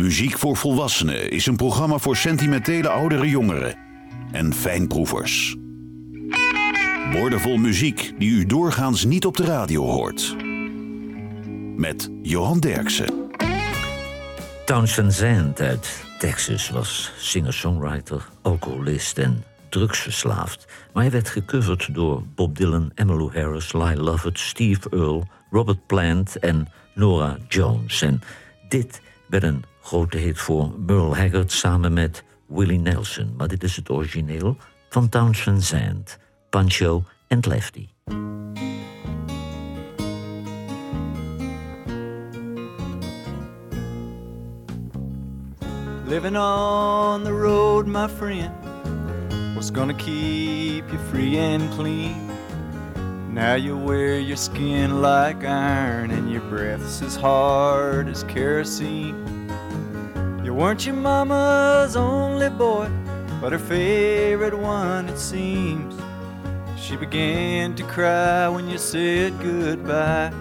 Muziek voor Volwassenen is een programma voor sentimentele oudere jongeren en fijnproevers. Woordenvol muziek die u doorgaans niet op de radio hoort. Met Johan Derksen. Townsend Zand uit Texas was singer-songwriter, alcoholist en drugsverslaafd. Maar hij werd gecoverd door Bob Dylan, Emmylou Harris, Lyle Lovett, Steve Earle, Robert Plant en Nora Jones. En dit werd een grote hit voor Merle Haggard samen met Willie Nelson. Maar dit is het origineel van Townes Van Zandt, Pancho en Lefty. Living on the road, my friend, what's gonna keep you free and clean? Now you wear your skin like iron and your breath's as hard as kerosene. You weren't your mama's only boy, but her favorite one, it seems. She began to cry when you said goodbye.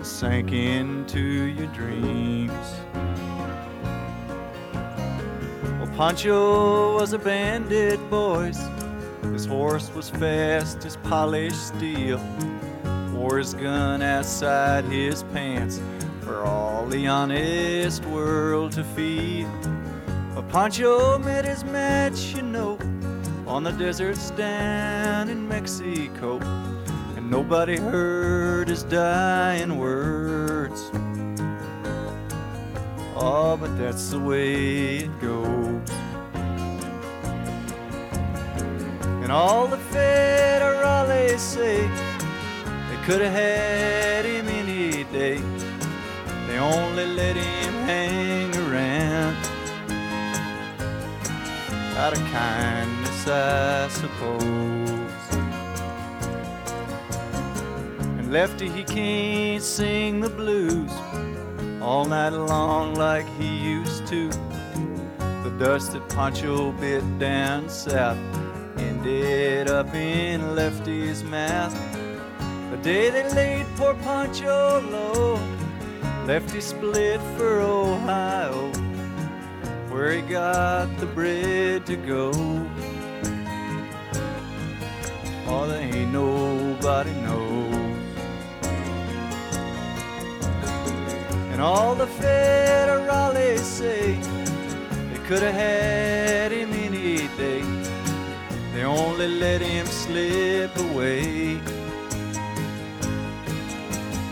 Sank into your dreams. Well, Pancho was a bandit, boys. His horse was fast as polished steel. Wore his gun outside his pants for all the honest world to feel. But Pancho met his match, you know, on the deserts down in Mexico. And nobody heard his dying words. Oh, but that's the way it goes. And all the federales say they could have had. They only let him hang around out of kindness, I suppose. And Lefty, he can't sing the blues all night long like he used to. The dust that Pancho bit down south ended up in Lefty's mouth. The day they laid poor Pancho low, Lefty split for Ohio, where he got the bread to go. Oh, there ain't nobody knows. And all the federales say they could have had him any day. They only let him slip away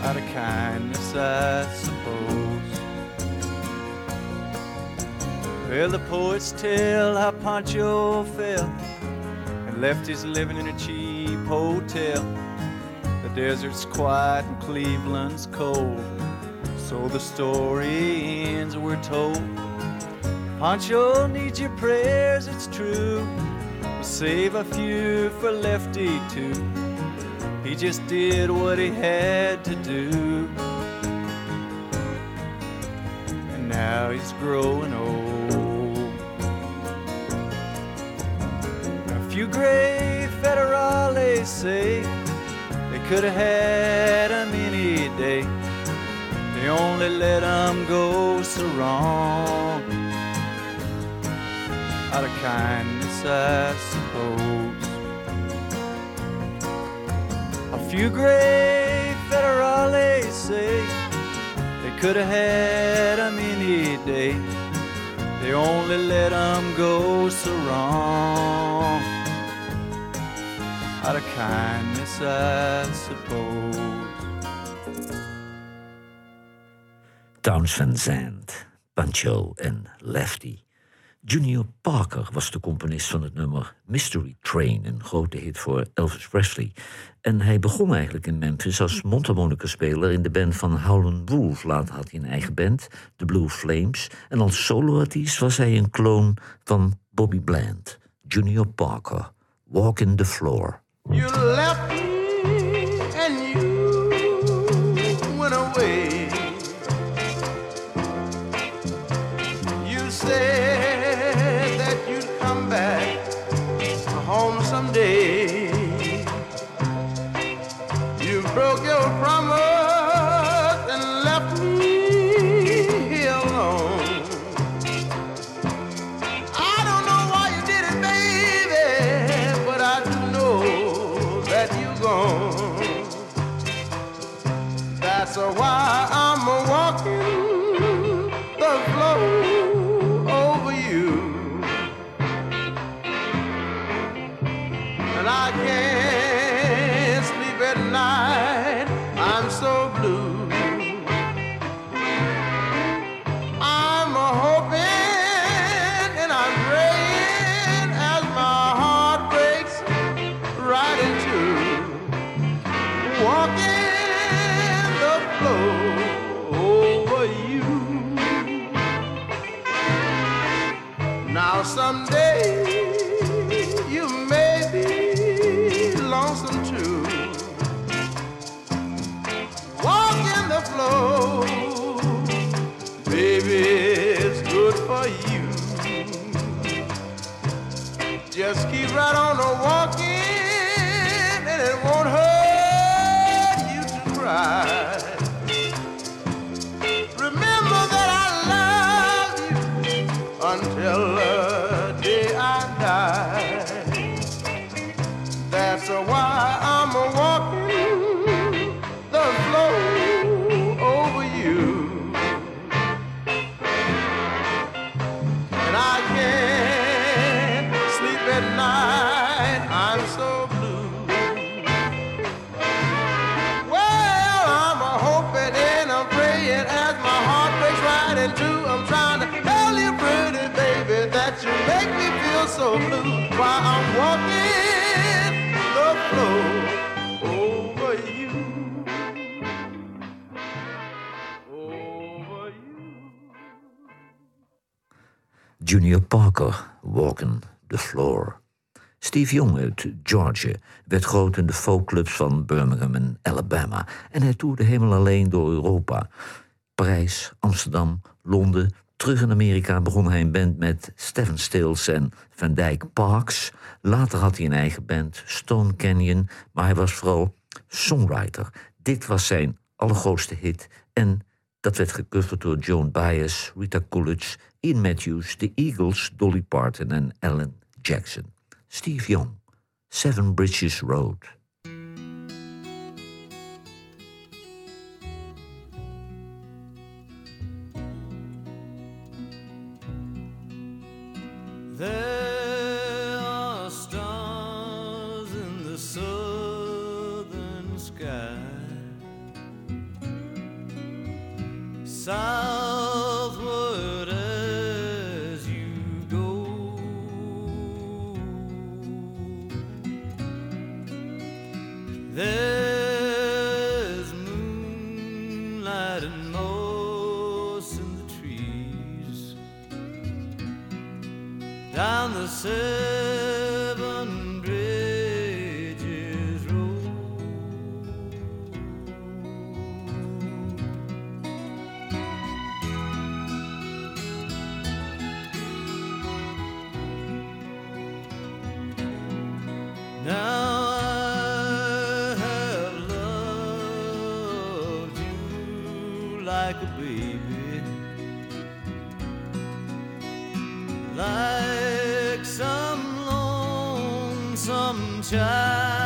out of kindness, I suppose. Well, the poets tell how Pancho fell and left his living in a cheap hotel. The desert's quiet and Cleveland's cold. So the story ends, we're told. Pancho needs your prayers, it's true. Save a few for Lefty too. He just did what he had to do. And now he's growing old. A few gray federales say they could have had him any day. They only let him go so wrong out of kindness, I suppose. Few gray federales say they could have had him any day. They only let him go so wrong out of kindness, I suppose. Townes Van Zandt, Pancho en Lefty. Junior Parker was de componist van het nummer Mystery Train, een grote hit voor Elvis Presley. En hij begon eigenlijk in Memphis als mondharmonica-speler in de band van Howlin' Wolf. Later had hij een eigen band, The Blue Flames. En als soloartiest was hij een kloon van Bobby Bland. Junior Parker, Walk in the Floor. You left Junior Parker, Walking the Floor. Steve Young uit Georgia werd groot in de folkclubs van Birmingham en Alabama. En hij toerde helemaal alleen door Europa. Parijs, Amsterdam, Londen. Terug in Amerika begon hij een band met Stephen Stills en Van Dyke Parks. Later had hij een eigen band, Stone Canyon. Maar hij was vooral songwriter. Dit was zijn allergrootste hit. En dat werd gecoverd door Joan Baez, Rita Coolidge, Ian Matthews, The Eagles, Dolly Parton en Alan Jackson. Steve Young, Seven Bridges Road. Like some lonesome child.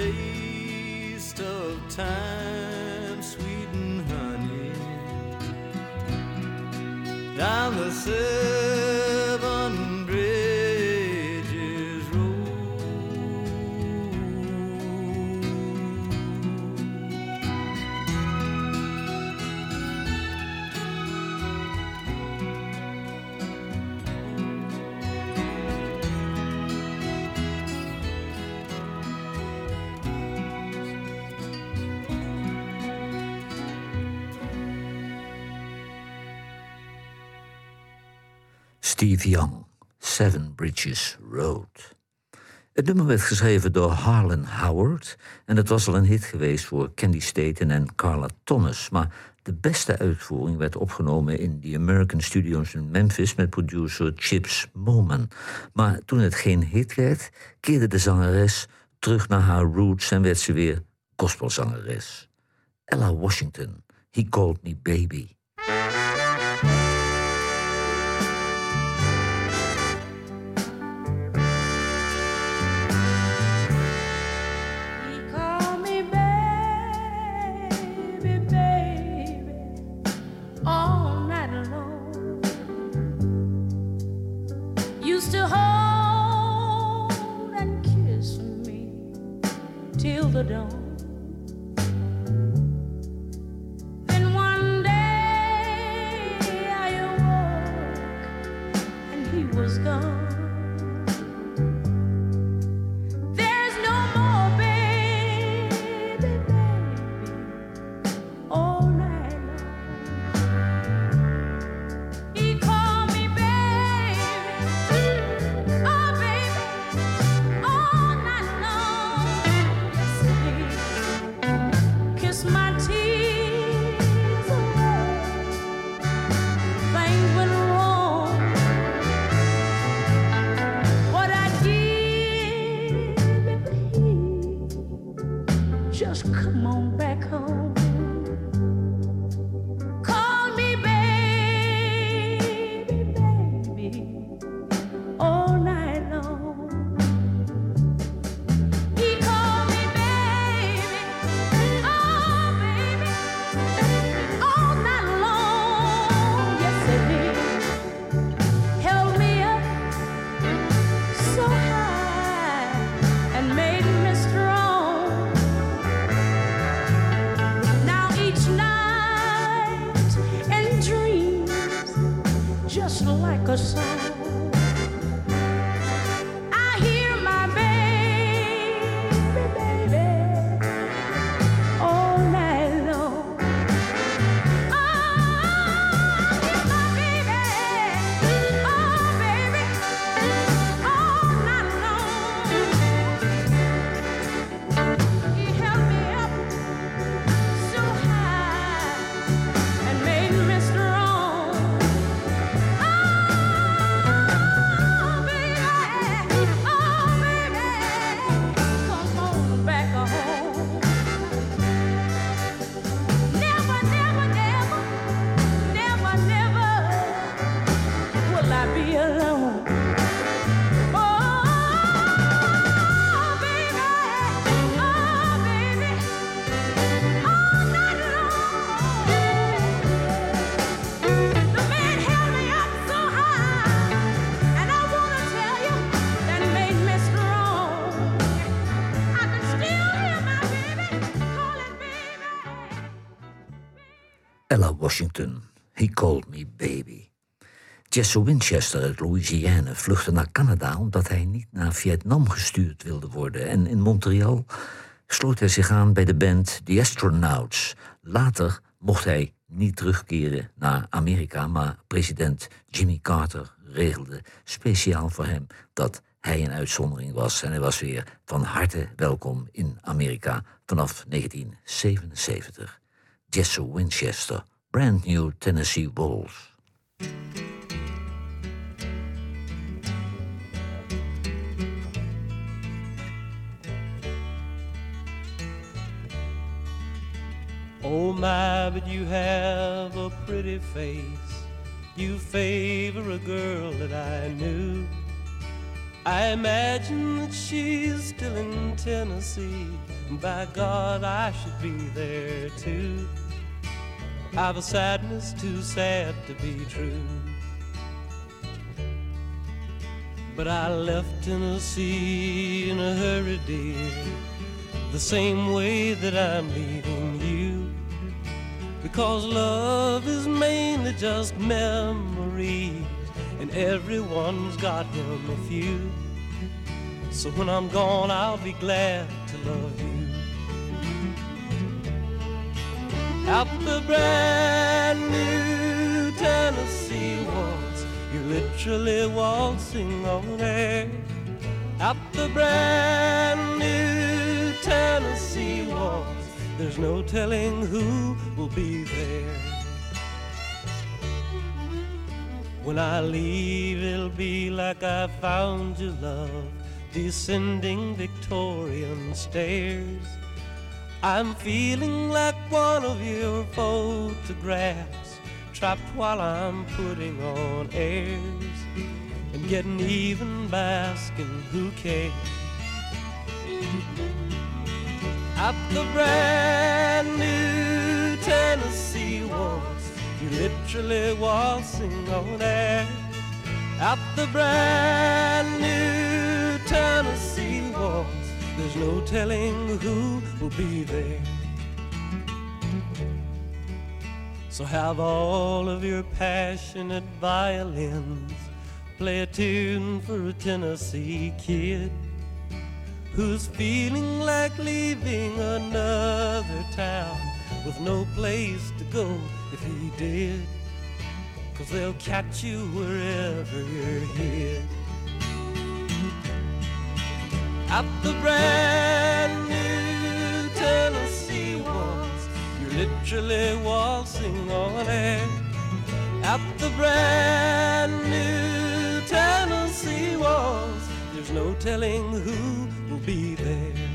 Taste of time, sweet and honey, down the seven Young, Seven Bridges Road. Het nummer werd geschreven door Harlan Howard en het was al een hit geweest voor Candy Staten en Carla Thomas. Maar de beste uitvoering werd opgenomen in de American Studios in Memphis met producer Chips Moman. Maar toen het geen hit werd, keerde de zangeres terug naar haar roots en werd ze weer gospelzangeres. Ella Washington, He Called Me Baby. Washington, He Called Me Baby. Jesse Winchester uit Louisiana vluchtte naar Canada omdat hij niet naar Vietnam gestuurd wilde worden. En in Montreal sloot hij zich aan bij de band The Astronauts. Later mocht hij niet terugkeren naar Amerika, maar president Jimmy Carter regelde speciaal voor hem dat hij een uitzondering was. En hij was weer van harte welkom in Amerika vanaf 1977. Jesse Winchester, Brand New Tennessee Waltz. Oh my, but you have a pretty face. You favor a girl that I knew. I imagine that she's still in Tennessee. By God, I should be there too. I've a sadness too sad to be true. But I left Tennessee in a hurry, dear, the same way that I'm leaving you. Because love is mainly just memories, and everyone's got him a few. So when I'm gone, I'll be glad to love you. The brand new Tennessee waltz, you're literally waltzing on air. The brand new Tennessee waltz, there's no telling who will be there. When I leave, it'll be like I found you, love, descending Victorian stairs. I'm feeling like one of your photographs, trapped while I'm putting on airs and getting even by asking who cares. At the brand new Tennessee waltz, you're literally waltzing on air. At the brand new Tennessee waltz, there's no telling who will be there. So have all of your passionate violins play a tune for a Tennessee kid who's feeling like leaving another town with no place to go if he did. Cause they'll catch you wherever you're hid. At the brand new Tennessee waltz, you're literally waltzing on air. At the brand new Tennessee waltz, there's no telling who will be there.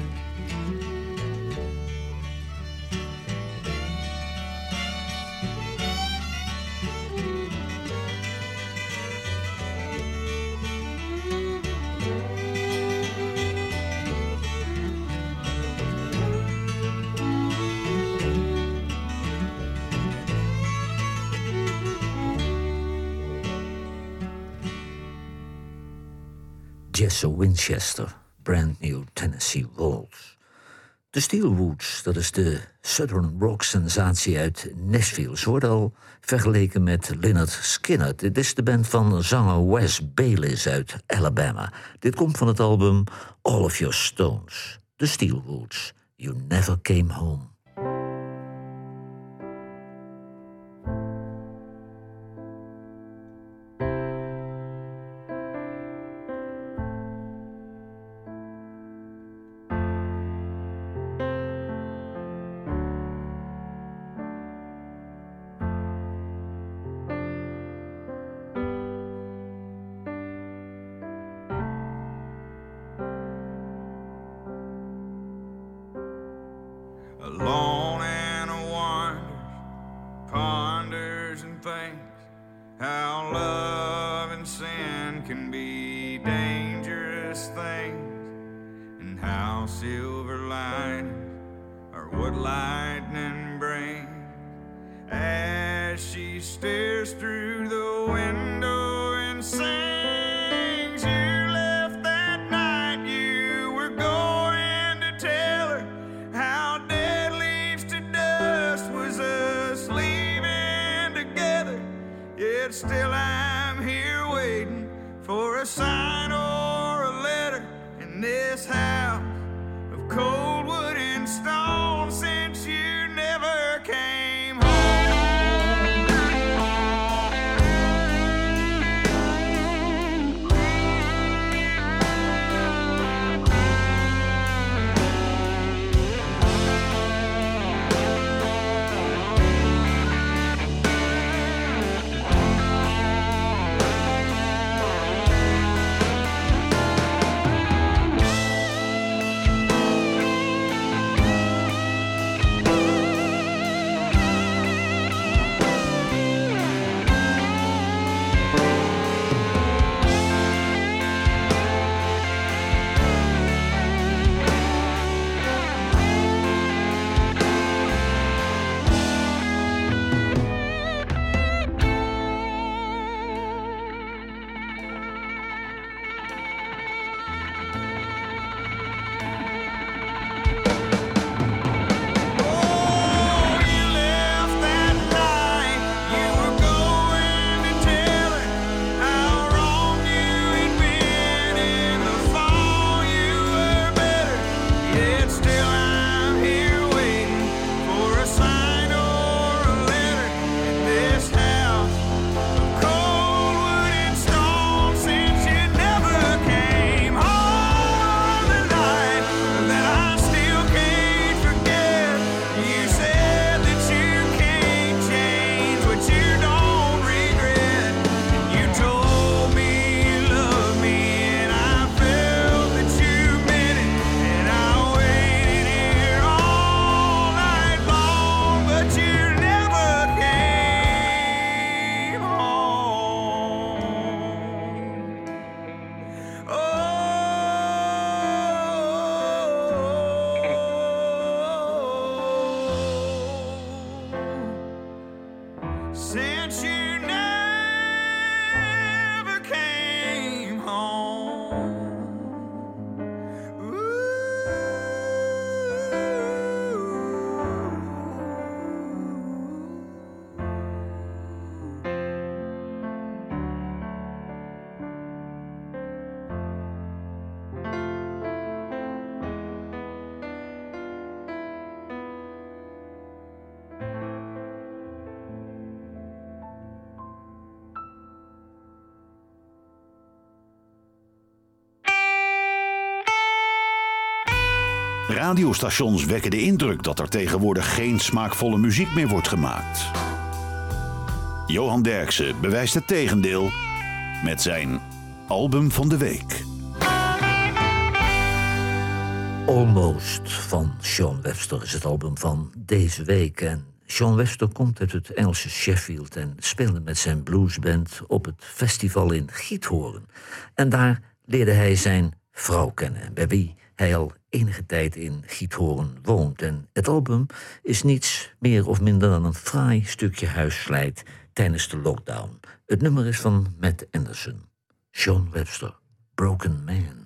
Winchester, Brand New Tennessee Waltz. De Steelwoods, dat is de Southern rock sensatie uit Nashville. Ze wordt al vergeleken met Lynyrd Skynyrd. Dit is de band van zanger Wes Bayliss uit Alabama. Dit komt van het album All of Your Stones. De Steelwoods, You Never Came Home. Stares through the Radiostations wekken de indruk dat er tegenwoordig geen smaakvolle muziek meer wordt gemaakt. Johan Derksen bewijst het tegendeel met zijn album van de week. Almost van Sean Webster is het album van deze week. En Sean Webster komt uit het Engelse Sheffield en speelde met zijn bluesband op het festival in Giethoorn. En daar leerde hij zijn vrouw kennen, wie hij al enige tijd in Giethoorn woont. En het album is niets meer of minder dan een fraai stukje huisslijt tijdens de lockdown. Het nummer is van Matt Anderson. Sean Webster, Broken Man.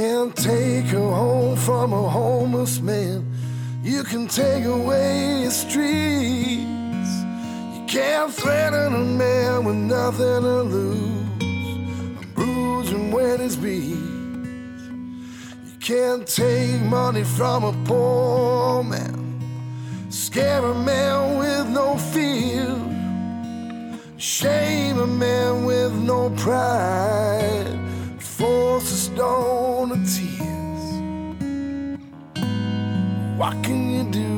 Can't take her home from a homeless man. You can take away his streets. You can't threaten a man with nothing to lose. Bruise him when he's beat. You can't take money from a poor man. Scare a man with no fear. Shame a man with no pride. Force a stone of tears. What can you do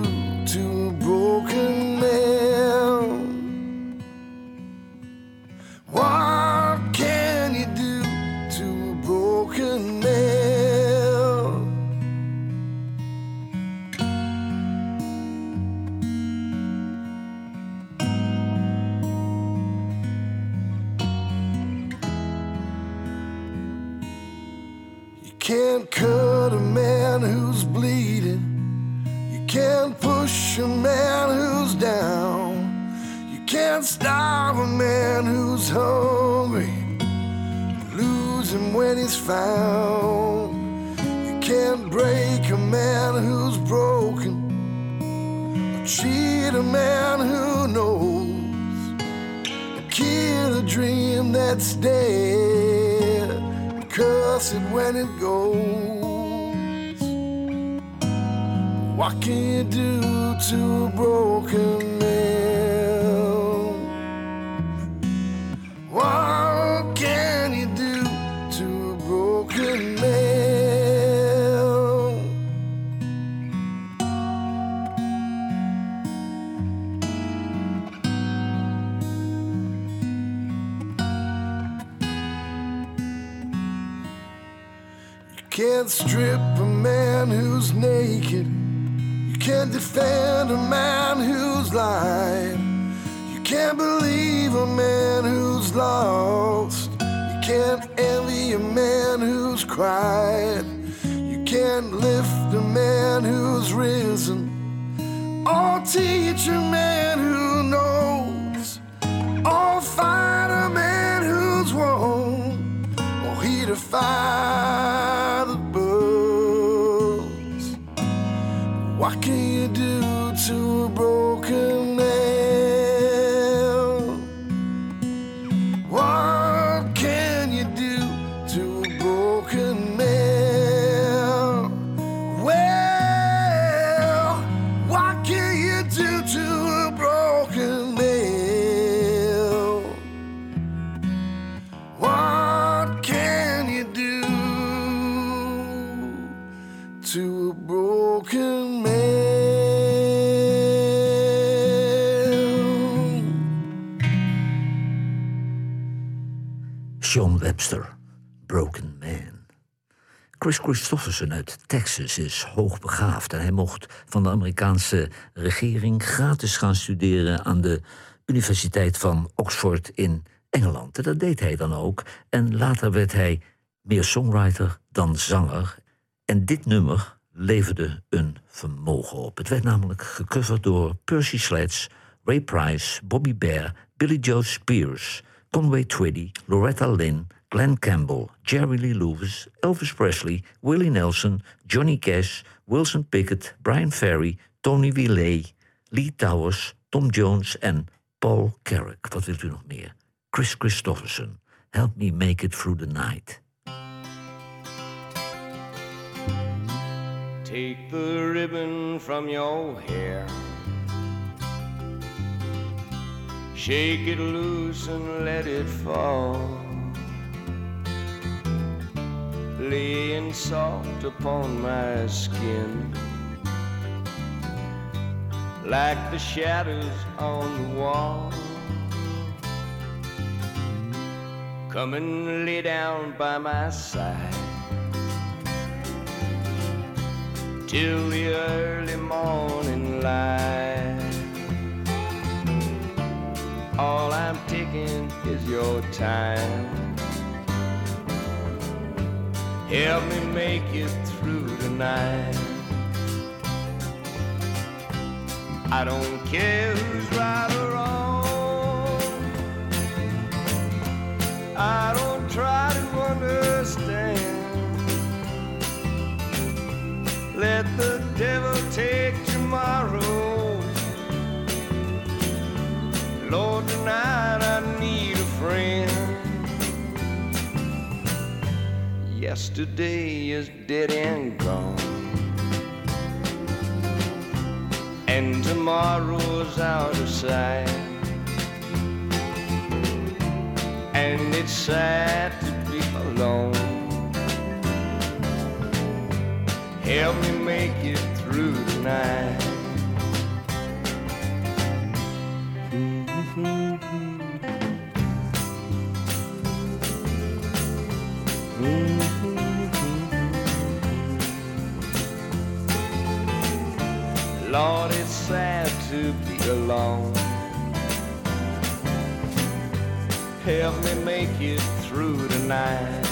a man who's down. You can't starve a man who's hungry. Lose him when he's found. You can't break a man who's broken. Or cheat a man who knows. Kill a dream that's dead. Curse it when it goes. What can you do to a broken man? What can you do to a broken man? You can't strip a man who's naked. You can't defend a man who's lied. You can't believe a man who's lost. You can't envy a man who's cried. You can't lift a man who's risen. Or teach a man who knows. Or fight a man who's won. Or he defy the What Sean Webster, Broken Man. Chris Christofferson uit Texas is hoogbegaafd en hij mocht van de Amerikaanse regering gratis gaan studeren aan de Universiteit van Oxford in Engeland. En dat deed hij dan ook. En later werd hij meer songwriter dan zanger. En dit nummer leverde een vermogen op. Het werd namelijk gecoverd door Percy Sledge, Ray Price, Bobby Bear, Billy Joe Spears, Conway Twitty, Loretta Lynn, Glen Campbell, Jerry Lee Lewis, Elvis Presley, Willie Nelson, Johnny Cash, Wilson Pickett, Bryan Ferry, Toni Willé, Lee Towers, Tom Jones en Paul Carrack. Wat wilt u nog meer? Kris Kristofferson, Help Me Make It Through the Night. Take the ribbon from your hair. Shake it loose and let it fall. Laying soft upon my skin. Like the shadows on the wall. Come and lay down by my side. till the early morning light. All I'm taking is your time. Help me make it through tonight. I don't care who's right or wrong. I don't try to understand. Let the devil take Lord, tonight I need a friend. Yesterday is dead and gone. And tomorrow's out of sight. And it's sad to be alone. Help me make it through the night. Help me make it through the night.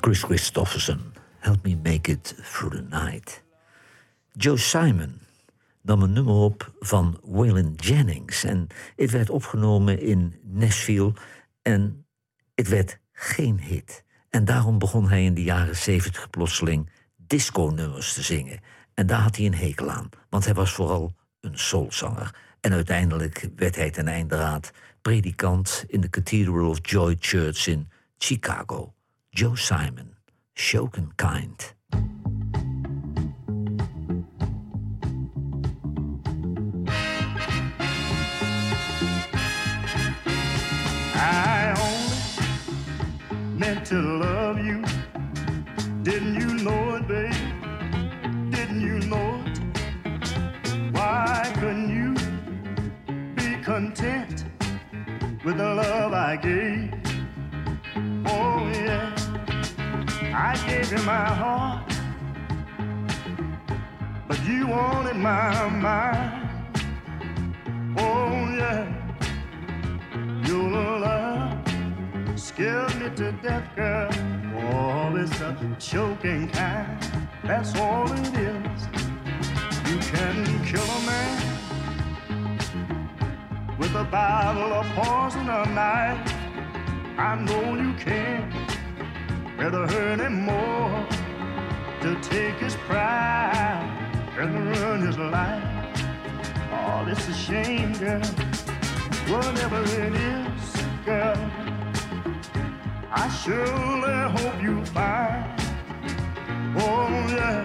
Chris Christofferson, Help Me Make It Through the Night. Joe Simon nam een nummer op van Waylon Jennings. En het werd opgenomen in Nashville en het werd geen hit. En daarom begon hij in de jaren zeventig plotseling disco-nummers te zingen. En daar had hij een hekel aan, want hij was vooral een soulzanger. En uiteindelijk werd hij ten einde raad predikant in de Cathedral of Joy Church in Chicago. Joe Simon, Shoken Kind. To love you. Didn't you know it, babe? Didn't you know it? Why couldn't you be content with the love I gave? Oh, yeah. I gave you my heart, but you wanted my mind. Oh, yeah. Your love scared me to death, girl. Oh, it's a choking kind. That's all it is. You can kill a man with a bottle of poison or knife. I know you can. Better hurt him more to take his pride and ruin his life. Oh, it's a shame, girl. Whatever it is, girl, I surely hope you find. Oh, yeah.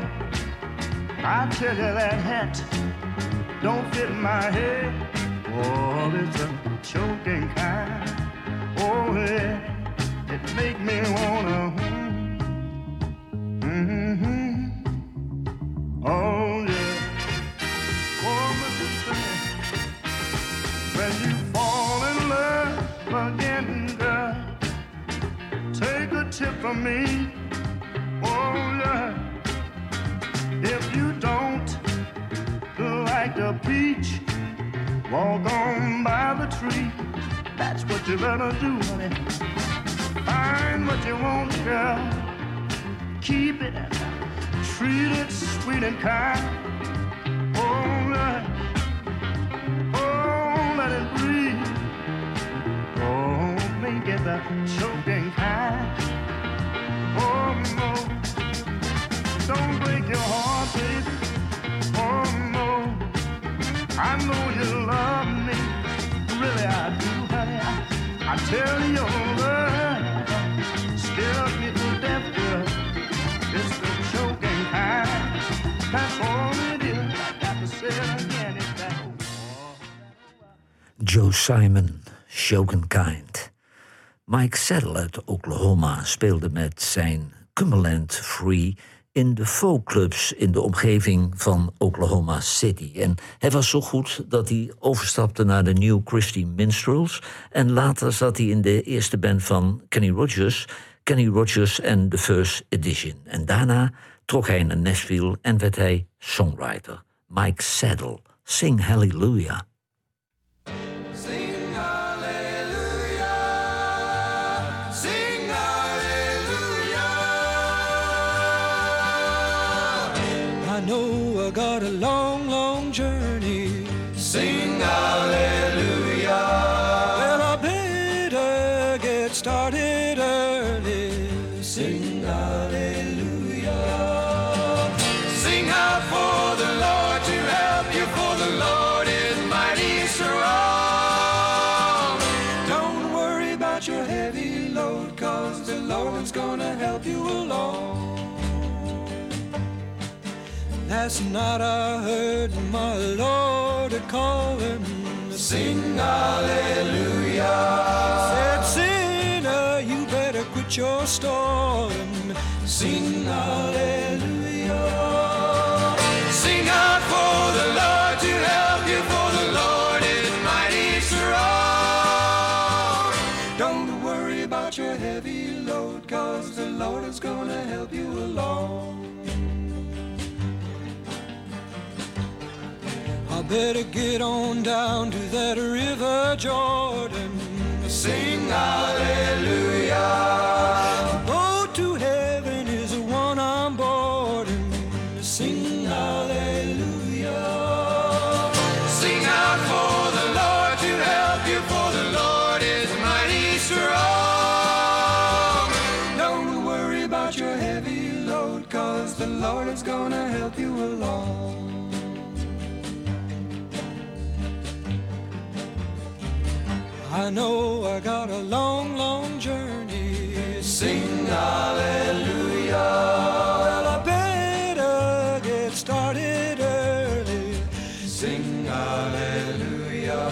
I tell you that hat don't fit my head. Oh, it's a choking kind. Oh, yeah. It make me wanna. Mm-hmm. Oh, yeah. Oh, Mr. Singer. When you tip from me. Oh, yeah. If you don't like the peach, walk on by the tree. That's what you better do, honey. Find what you want, girl. Keep it treat it sweet and kind. Oh, yeah. Oh, let it breathe. Oh, make it choking I know you love me, really do, me to Joe Simon, Shogun Kind. Mike Saddle uit Oklahoma speelde met zijn Cumberland Free in de folkclubs in de omgeving van Oklahoma City. En hij was zo goed dat hij overstapte naar de New Christy Minstrels. En later zat hij in de eerste band van Kenny Rogers, Kenny Rogers and the First Edition. En daarna trok hij naar Nashville en werd hij songwriter. Mike Saddle, Sing Hallelujah. Got a long, long journey. Sing hallelujah. Last night I heard my Lord a calling. Sing hallelujah. Said, sinner, you better quit your stalling. Sing hallelujah. Sing out for the Lord to help you, for the Lord is mighty strong. Don't worry about your heavy load, cause the Lord is gonna help you along. Better get on down to that river Jordan. Sing hallelujah. I know I got a long, long journey. Sing hallelujah. Well, I better get started early. Sing hallelujah.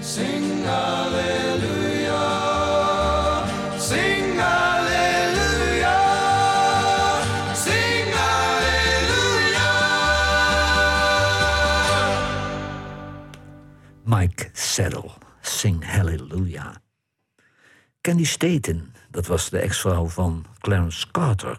Sing hallelujah. Sing hallelujah. Sing hallelujah. Mike Settle, Candy Staten, dat was de ex-vrouw van Clarence Carter.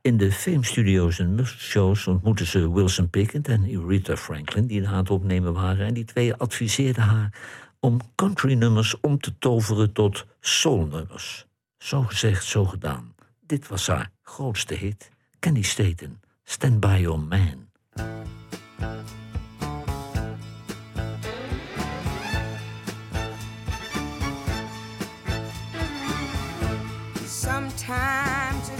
In de filmstudio's en musicalshows ontmoetten ze Wilson Pickett en Aretha Franklin... die aan het opnemen waren. En die twee adviseerden haar om countrynummers om te toveren tot soulnummers. Zo gezegd, zo gedaan. Dit was haar grootste hit. Candy Staten, Stand By Your Man. Sometimes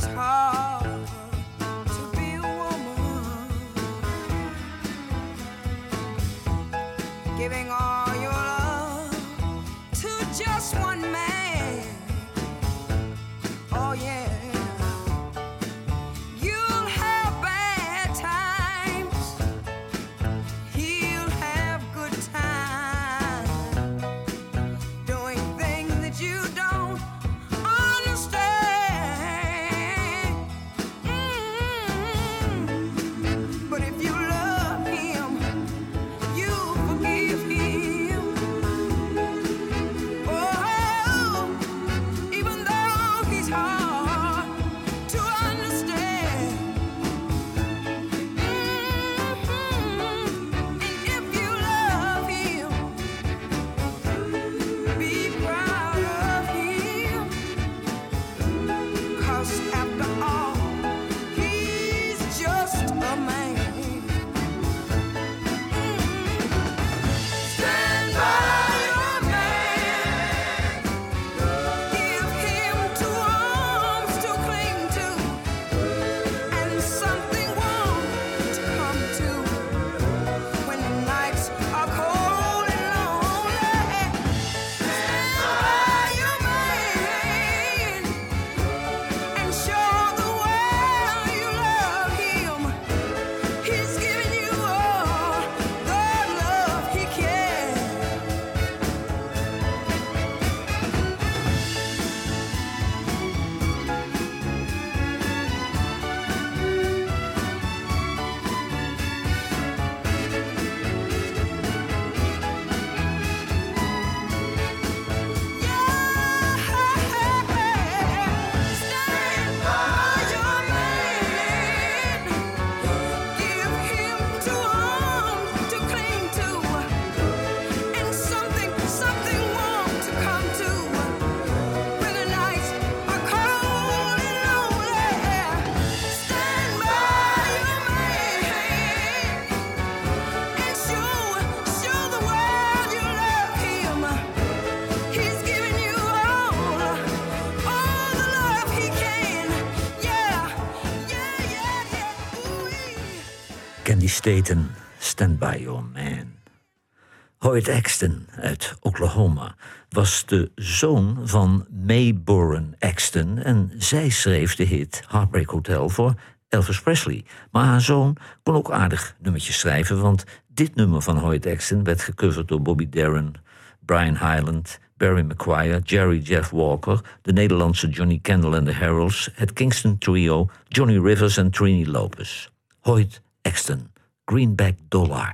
Staten, Stand By Your Man. Hoyt Axton uit Oklahoma was de zoon van Mayborn Axton en zij schreef de hit Heartbreak Hotel voor Elvis Presley. Maar haar zoon kon ook aardig nummertjes schrijven, want dit nummer van Hoyt Axton werd gecoverd door Bobby Darren, Brian Hyland, Barry McGuire, Jerry Jeff Walker, de Nederlandse Johnny Kendall en de Harolds, het Kingston Trio, Johnny Rivers en Trini Lopez. Hoyt Axton. greenback dollar.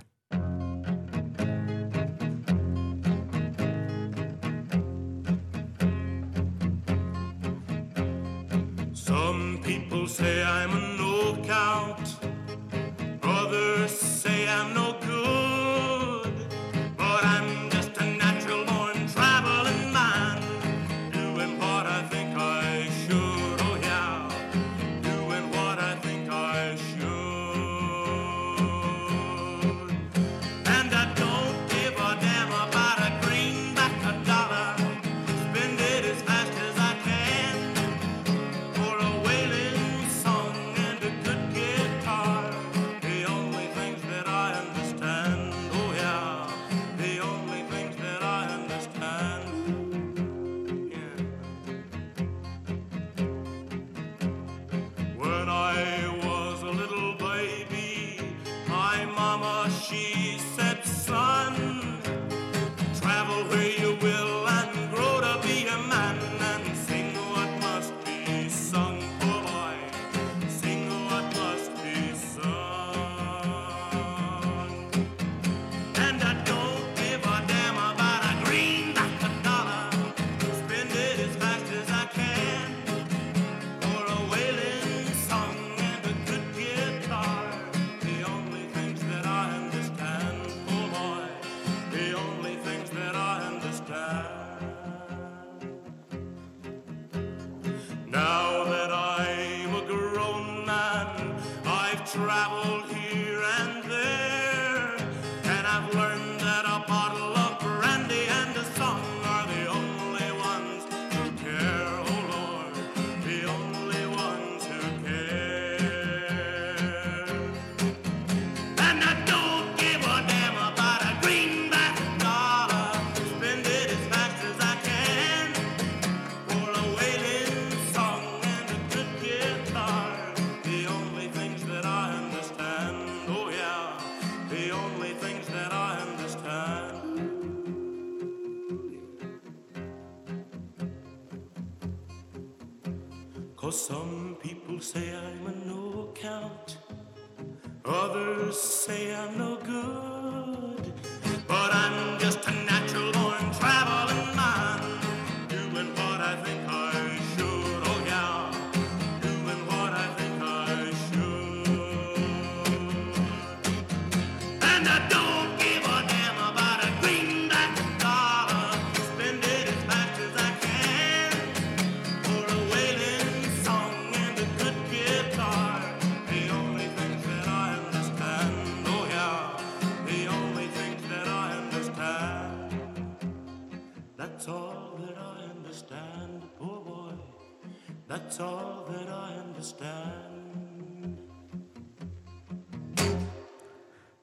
That's all that I understand.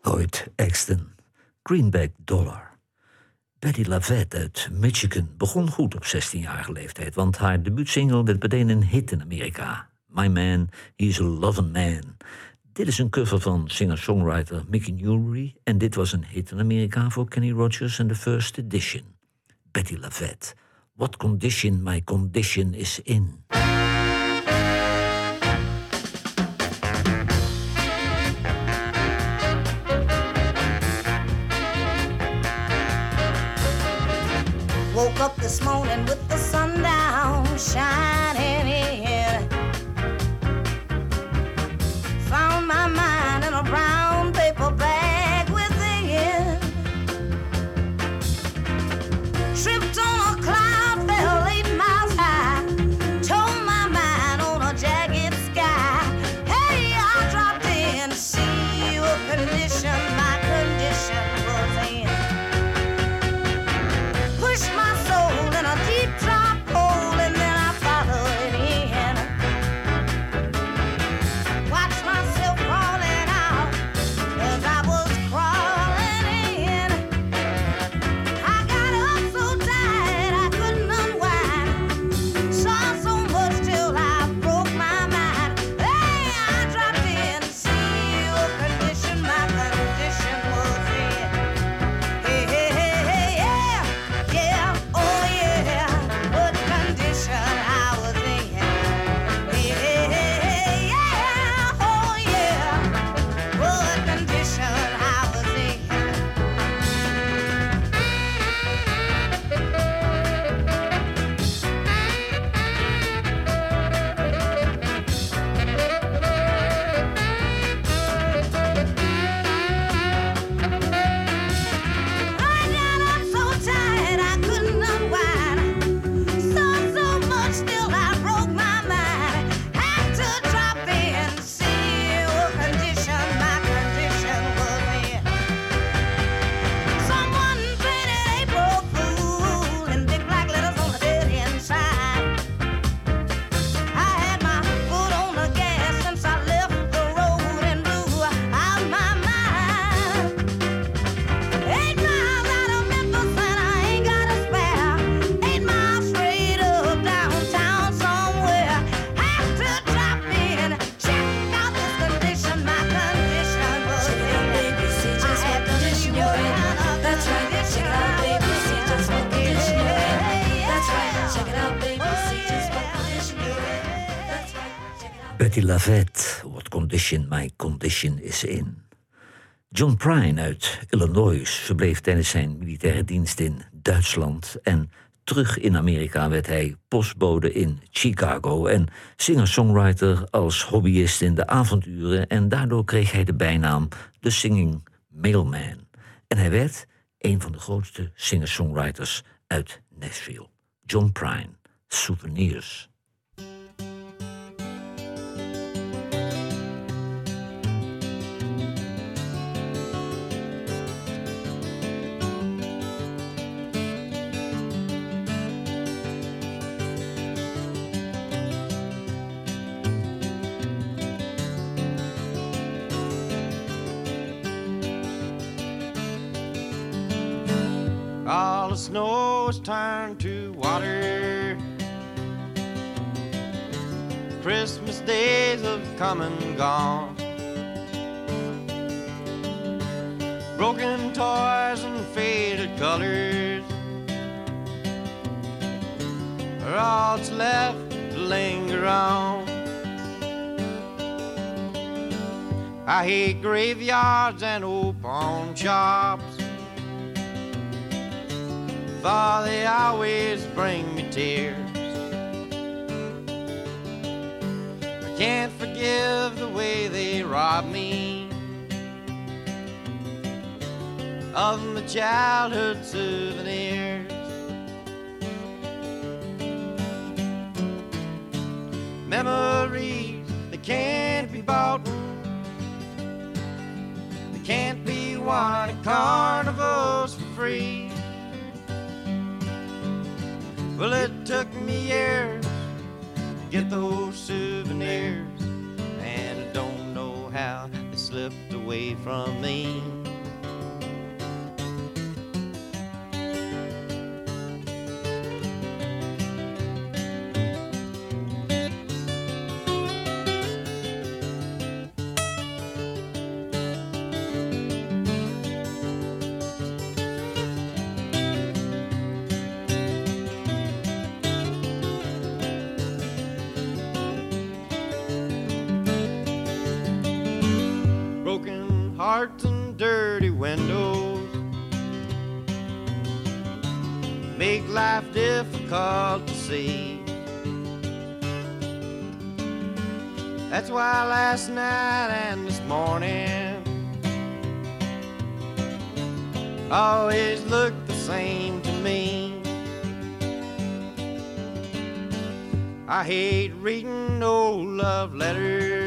Hoyt Exton, Greenback Dollar. Betty Lavette uit Michigan begon goed op 16-jarige leeftijd, want haar debuutsingle werd meteen een hit in Amerika. My Man, He's a Lovin' Man. Dit is een cover van singer-songwriter Mickey Newry en dit was een hit in Amerika voor Kenny Rogers en de First Edition. Betty Lavette, What Condition My Condition Is In. Woke up this morning with the sun down shining. My Condition Is In. John Prine uit Illinois verbleef tijdens zijn militaire dienst in Duitsland en terug in Amerika werd hij postbode in Chicago en singer-songwriter als hobbyist in de avonduren en daardoor kreeg hij de bijnaam The Singing Mailman. En hij werd een van de grootste singer-songwriters uit Nashville. John Prine, Souvenirs. All the snow turned to water. Christmas days have come and gone. Broken toys and faded colors are all that's left to linger on. I hate graveyards and old pawn shops for they always bring me tears. I can't forgive the way they rob me of my childhood souvenirs. Memories that can't be bought, they can't be won at carnivals for free. Well, it took me years to get those souvenirs, and I don't know how they slipped away from me. Hearts and dirty windows make life difficult to see. That's why last night and this morning always look the same to me. I hate reading old love letters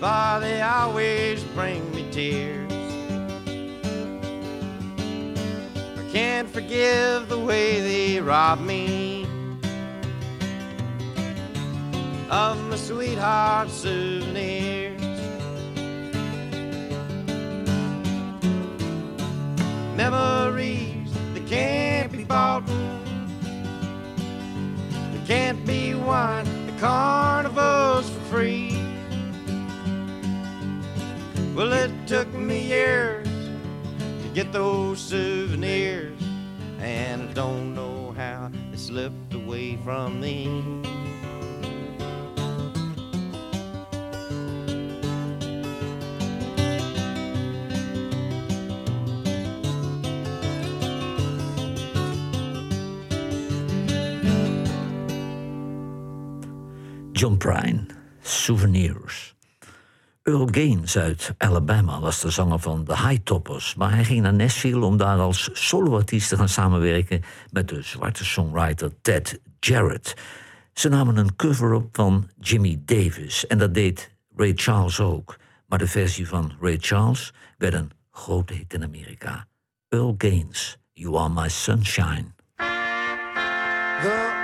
for they always bring me tears. I can't forgive the way they rob me of my sweetheart's souvenirs. Memories that can't be bought, that can't be won at carnivals Well, it took me years to get those souvenirs, and I don't know how they slipped away from me. John Prine, Souvenirs. Earl Gaines uit Alabama was de zanger van The High Toppers, maar hij ging naar Nashville om daar als soloartiest te gaan samenwerken met de zwarte songwriter Ted Jarrett. Ze namen een cover-up van Jimmy Davis en dat deed Ray Charles ook. Maar de versie van Ray Charles werd een grote hit in Amerika. Earl Gaines, You Are My Sunshine. The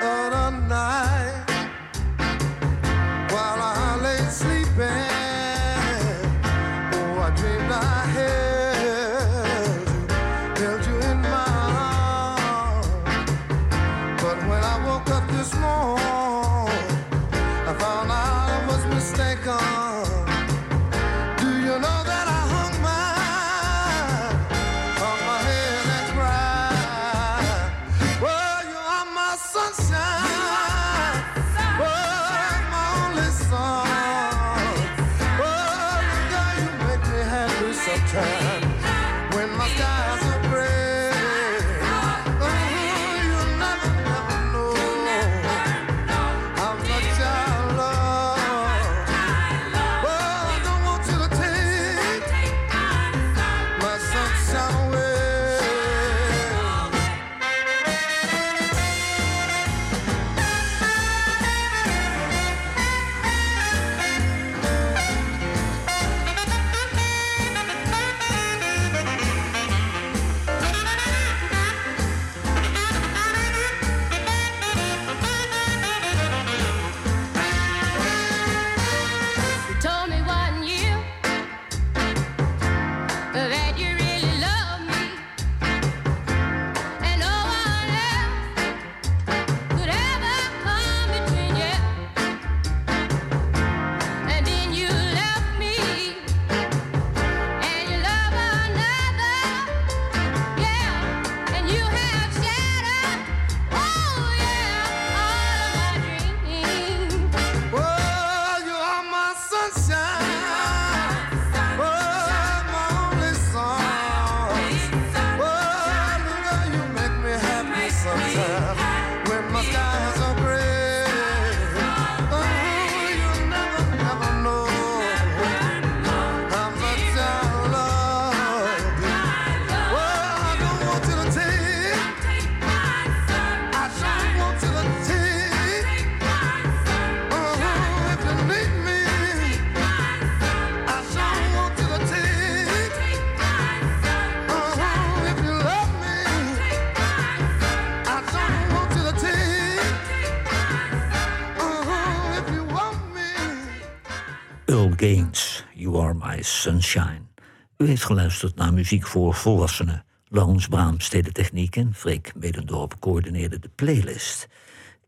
Heeft geluisterd naar muziek voor volwassenen. Laurens Brahms deed de techniek en Freek Medendorp coördineerde de playlist.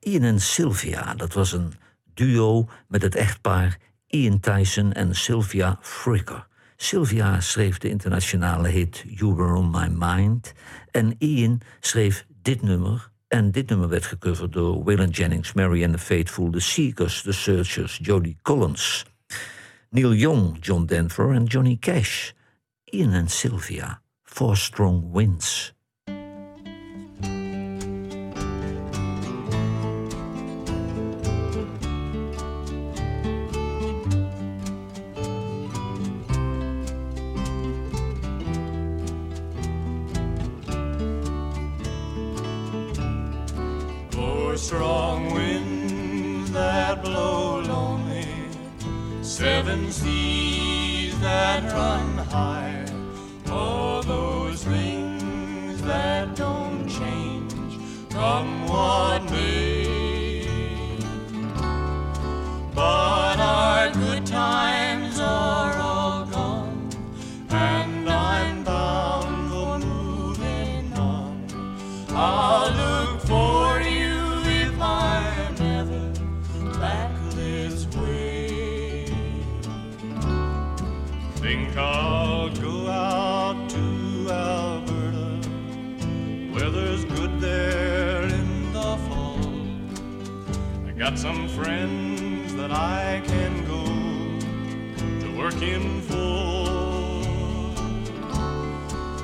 Ian en Sylvia, dat was een duo met het echtpaar Ian Tyson en Sylvia Fricker. Sylvia schreef de internationale hit You Were On My Mind en Ian schreef dit nummer en dit nummer werd gecoverd door Waylon Jennings, Mary and the Faithful, The Seekers, The Searchers, Jodie Collins, Neil Young, John Denver en Johnny Cash. Ian and Sylvia, Four Strong Winds. Strong winds that blow lonely, seven seas that run high, some friends that I can go to work in full.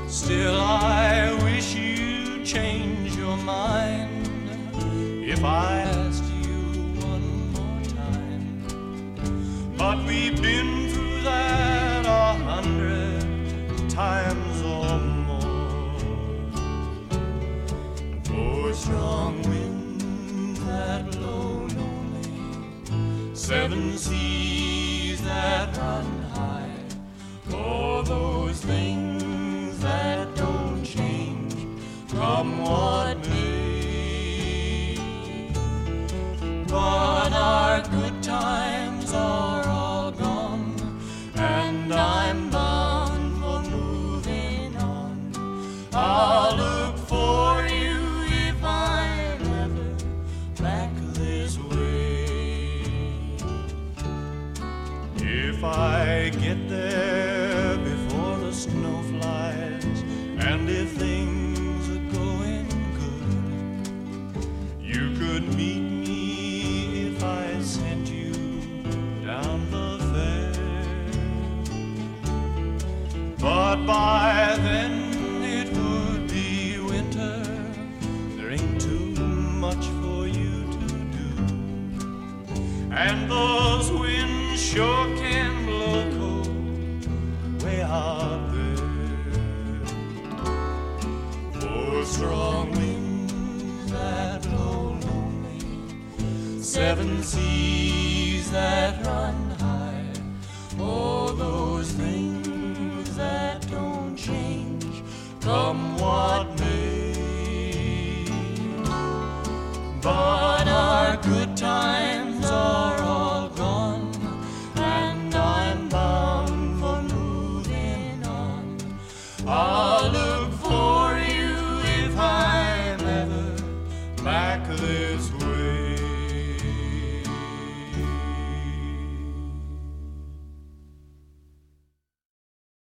Still, I wish you'd change your mind if I seven seas that